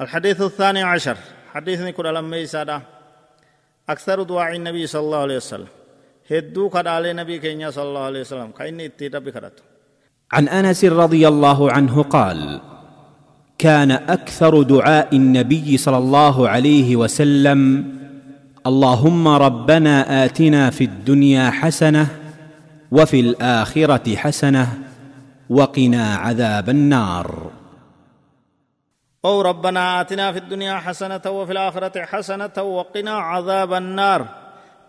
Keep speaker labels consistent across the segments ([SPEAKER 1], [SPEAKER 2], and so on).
[SPEAKER 1] الحديث الثاني عشر. حديث نكون لما يسادا أكثر دعاء النبي صلى الله عليه وسلم. هدو على نبي كينيا صلى الله عليه وسلم. كأني اتيتا بكرته.
[SPEAKER 2] عن أنس رضي الله عنه قال كان أكثر دعاء النبي صلى الله عليه وسلم اللهم ربنا آتنا في الدنيا حسنة وفي الآخرة حسنة وقنا عذاب النار.
[SPEAKER 1] أو ربنا آتنا في الدنيا حسنة وفي الآخرة حسنة وقنا عذاب النار.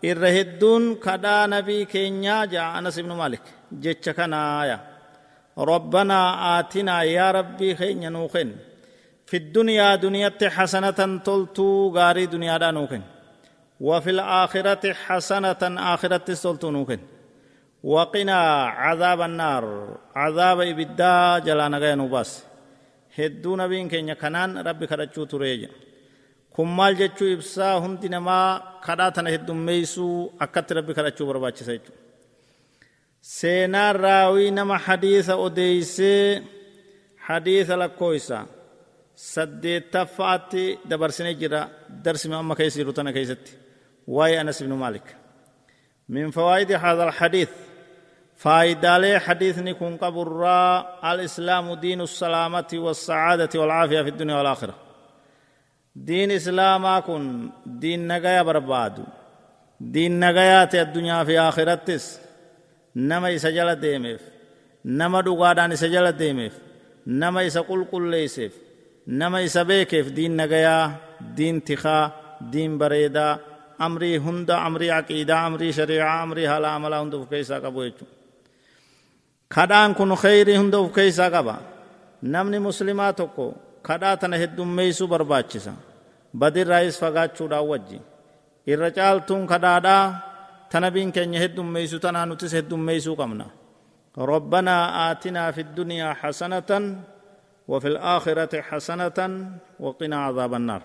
[SPEAKER 1] الرهدون كدا نبي كينيا جاء أنس بن مالك. جتش كنايا ربنا آتنا يا ربي خين نوخن. في الدنيا دنيا حسنة تلتو غاري دنيا دا نوخن. وفي الآخرة حسنة آخرة تلتو نوخن. وقنا عذاب النار. عذاب إبدا جلانا غير نوباس. Hedduu nabiin keenya kanaan rabbi kadhachuu tureeja kun maal jechuu ibsaa hundi namaa kadhaa tana heddummeeysuu akkatti rabbi kadhachuu barbaachisa jechuudha. Seenaan raawii nama hadiisa odeeysee hadiisa lakkooysa saddeettaffaatti dabarsinee jira darsima amma keessa jiru tana keessatti. Waa'ee anas ibnu maalik. Min fawaa'idi haadha alhadiith فايدالي حديث نكون قبر الإسلام دين السلامة والسعادة والعافية في الدنيا والآخرة دين إسلام كن دين نغايا برباد دين نغايات الدنيا في آخرتس نما يسجل ديميف نما دوغادان يسجل ديميف نما يسقل قل ليسيف نما يسبيكيف دين نغايا دين تخا دين بريدا أمري هند أمري عقيدة أمري شريعة أمري حالا عملا هند فكيسا قبو kadhaan kun kheyrii hunda uf keeysaa qaba namni muslimaa tokko kadhaa tana heddummeeysuu barbaachisa badirraayis fagaachuudhaan wajji irra caaltuun kadhaadhaa tana biin keenya heddummeeysu tanaa nutis heddummeeysuu qabna ربنا آتنا في الدنيا حسنة وفي الآخرة حسنة وقنا عذاب النار